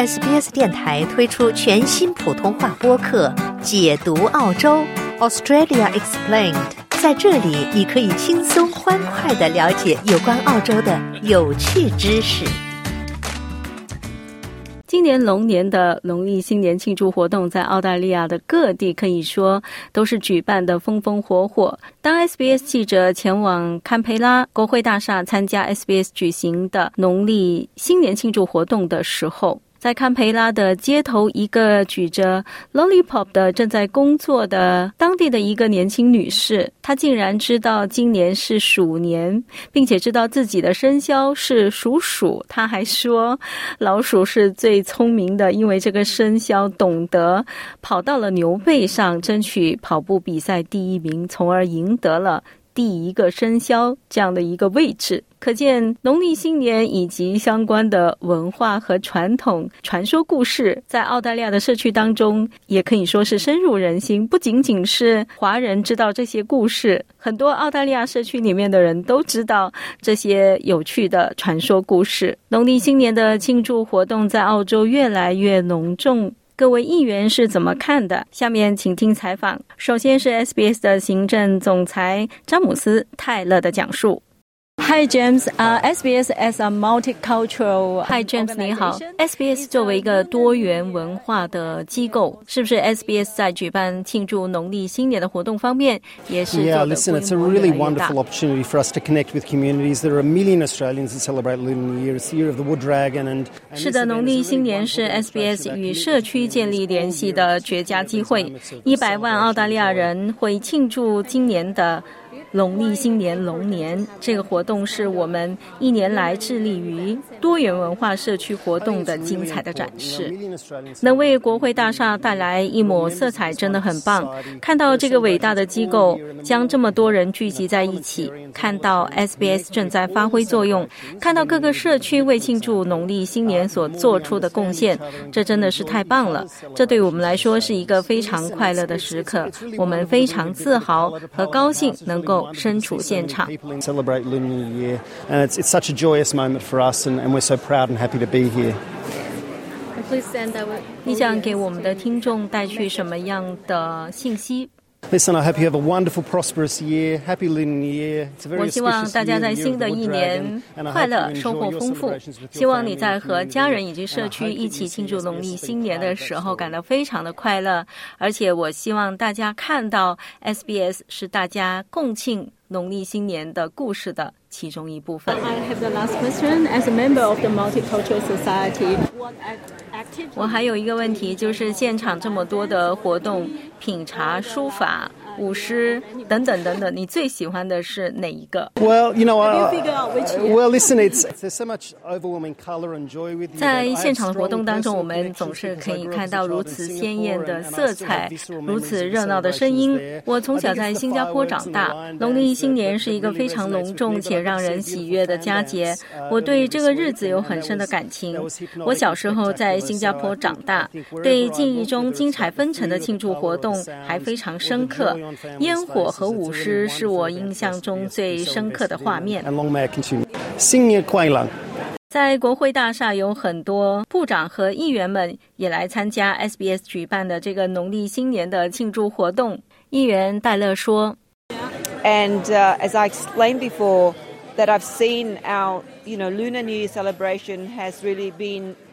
SBS 电台推出全新普通话播客《解读澳洲 Australia Explained》。在这里，你可以轻松欢快的了解有关澳洲的有趣知识。今年龙年的农历新年庆祝活动，在澳大利亚的各地可以说都是举办的风风火火。当 SBS 记者前往堪培拉国会大厦参加 SBS 举行的农历新年庆祝活动的时候，在堪培拉的街头，一个举着 lollipop 的正在工作的当地的一个年轻女士，她竟然知道今年是鼠年，并且知道自己的生肖是属鼠。她还说，老鼠是最聪明的，因为这个生肖懂得跑到了牛背上争取跑步比赛第一名，从而赢得了。第一个生肖这样的一个位置，可见农历新年以及相关的文化和传统传说故事，在澳大利亚的社区当中，也可以说是深入人心。不仅仅是华人知道这些故事，很多澳大利亚社区里面的人都知道这些有趣的传说故事。农历新年的庆祝活动在澳洲越来越隆重。各位议员是怎么看的？下面请听采访。首先是 SBS 的行政总裁詹姆斯·泰勒的讲述。Hi James，啊，SBS as a multicultural。Hi James，你好。SBS 作为一个多元文化的机构，是不是 SBS 在举办庆祝农历新年的活动方面也是 Yeah, listen, it's a really wonderful opportunity for us to connect with communities. There are a million Australians that celebrate Lunar New Year. It's the year of the wood dragon, and 是的，农历新年是 SBS 与社区建立联系的绝佳机会。一百万澳大利亚人会庆祝今年的。农历新年龙年这个活动是我们一年来致力于多元文化社区活动的精彩的展示，能为国会大厦带来一抹色彩，真的很棒。看到这个伟大的机构将这么多人聚集在一起，看到 SBS 正在发挥作用，看到各个社区为庆祝农历新年所做出的贡献，这真的是太棒了。这对我们来说是一个非常快乐的时刻，我们非常自豪和高兴能够。身处现场。celebrate Lunar New Year, and it's, it's such a joyous moment for us, and, and we're so proud and happy to be here. 你想给我们的听众带去什么样的信息？Listen, I hope you have a wonderful, prosperous year. Happy Lunar New Year. It's a 我 very 希望 auspicious 大 year, 家 the 在 year 新 of 的 the 一 wood 年 dragon, and I 快 hope 乐， you 收 enjoy 获 your 丰富 celebrations with。your 希望你 family 在 and 和 friends. 家人以及 And 社 I 区 hope 一 that 起 you 庆祝 see 农历 SBS 新年的时候， being 感到非常的快乐。而且我希望大家看到 SBS 是大家共庆农历新年的故事的其中一部分。 I have the last question. As a member of the Multicultural Society, what activity? 我还有一个问题，就是现场这么多的活动，品茶、书法、舞狮等等等等，你最喜欢的是哪一个？Well, you know, well, listen, it's. There's so much overwhelming color and joy with. 在现场的活动当中，我们总是可以看到如此鲜艳的色彩，如此热闹的声音。我从小在新加坡长大，农历新年是一个非常隆重且让人喜悦的佳节，我对这个日子有很深的感情。我小时候在。新加坡长大对记忆中精彩纷呈的庆祝活动还非常深刻烟火和舞狮是我印象中最深刻的画面。It continue. Sing Quaylang. 在国会大厦有很多部长和议员们也来参加 SBS 举办的这个农历新年的庆祝活动。议员戴勒说 And uh, as I explained before, that I've seen our, you know, Lunar New Year celebration has really been growing.：“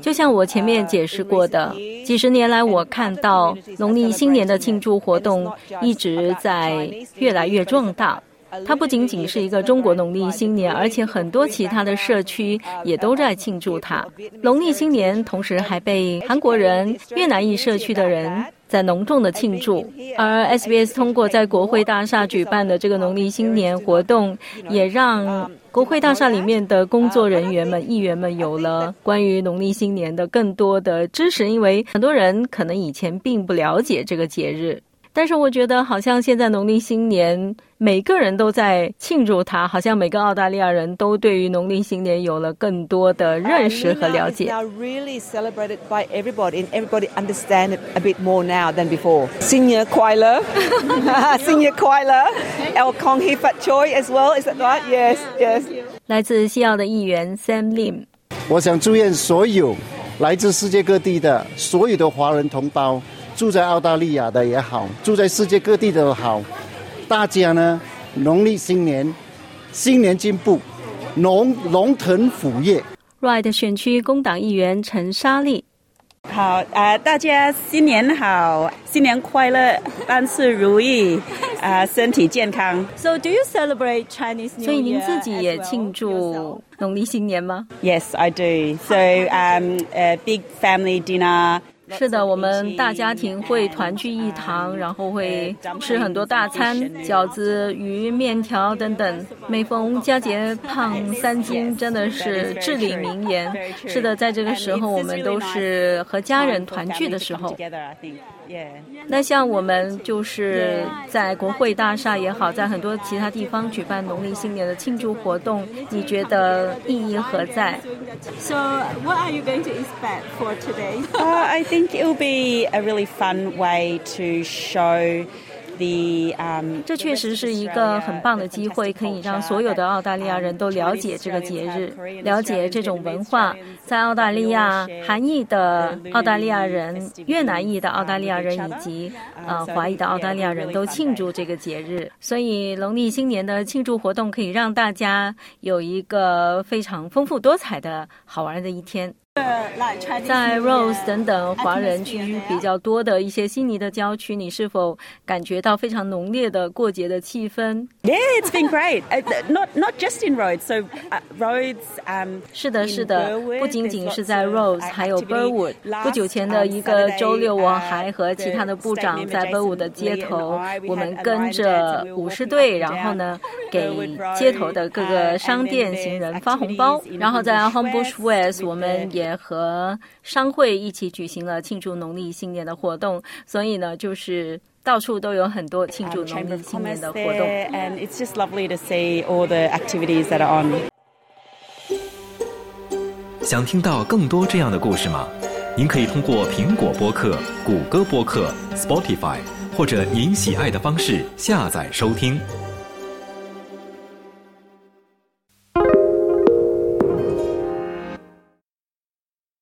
就像我前面解释过的，几十年来我看到农历新年的庆祝活动一直在越来越壮大。”它不仅仅是一个中国农历新年，而且很多其他的社区也都在庆祝它。农历新年同时还被韩国人、越南裔社区的人在隆重的庆祝。而 SBS 通过在国会大厦举办的这个农历新年活动，也让国会大厦里面的工作人员们、议员们有了关于农历新年的更多的知识，因为很多人可能以前并不了解这个节日。但是我觉得，好像现在农历新年，每个人都在庆祝它，好像每个澳大利亚人都对于农历新年有了更多的认识和了解。now really celebrated by everybody, and everybody understand it a bit more now than before. Senior Quailer, Senior Quailer, El Kong He Fat Choi as well. Is that right? Yes, yes. 来自西澳的议员 Sam Lim，我想祝愿所有来自世界各地的所有的华人同胞，住在澳大利亚的也好，住在世界各地的好，大家呢，农历新年，新年进步，龙龙腾虎跃。Right 选区工党议员陈莎莉。好啊，大家新年好，新年快乐，万事如意，啊，身体健康。So do you celebrate Chinese New Year? 所以您自己也庆祝农历新年吗？Yes, I do. So, um, a big family dinner. 是的，我们大家庭会团聚一堂，然后会吃很多大餐，饺子、鱼、面条等等。每逢佳节胖三斤，真的是至理名言。是的，在这个时候，我们都是和家人团聚的时候。那像我们就是在国会大厦也好，在很多其他地方举办农历新年的庆祝活动，你觉得意义何在？So what are you going to expect for today? I think it will be a really fun way to show. 这确实是一个很棒的机会，可以让所有的澳大利亚人都了解这个节日，了解这种文化。在澳大利亚，韩裔的澳大利亚人、越南裔的澳大利亚人以及呃华裔的澳大利亚人都庆祝这个节日。所以，农历新年的庆祝活动可以让大家有一个非常丰富多彩的好玩的一天。在 Rose 等等华人区比较多的一些悉尼的郊区，你是否感觉到非常浓烈的过节的气氛？Yeah, it's been great. Not not just in Rhodes. So Rhodes, um, 是的，是的，不仅仅是在 Rose，还有 Burwood。不久前的一个周六，我还和其他的部长在 Burwood 的街头，我们跟着舞狮队，然后呢，给街头的各个商店、行人发红包。然后在 Homebush West，我们也。也和商会一起举行了庆祝农历新年的活动，所以呢，就是到处都有很多庆祝农历新年的活动。And it's just lovely to see all the activities that are on. 想听到更多这样的故事吗？您可以通过苹果播客、谷歌播客、Spotify 或者您喜爱的方式下载收听。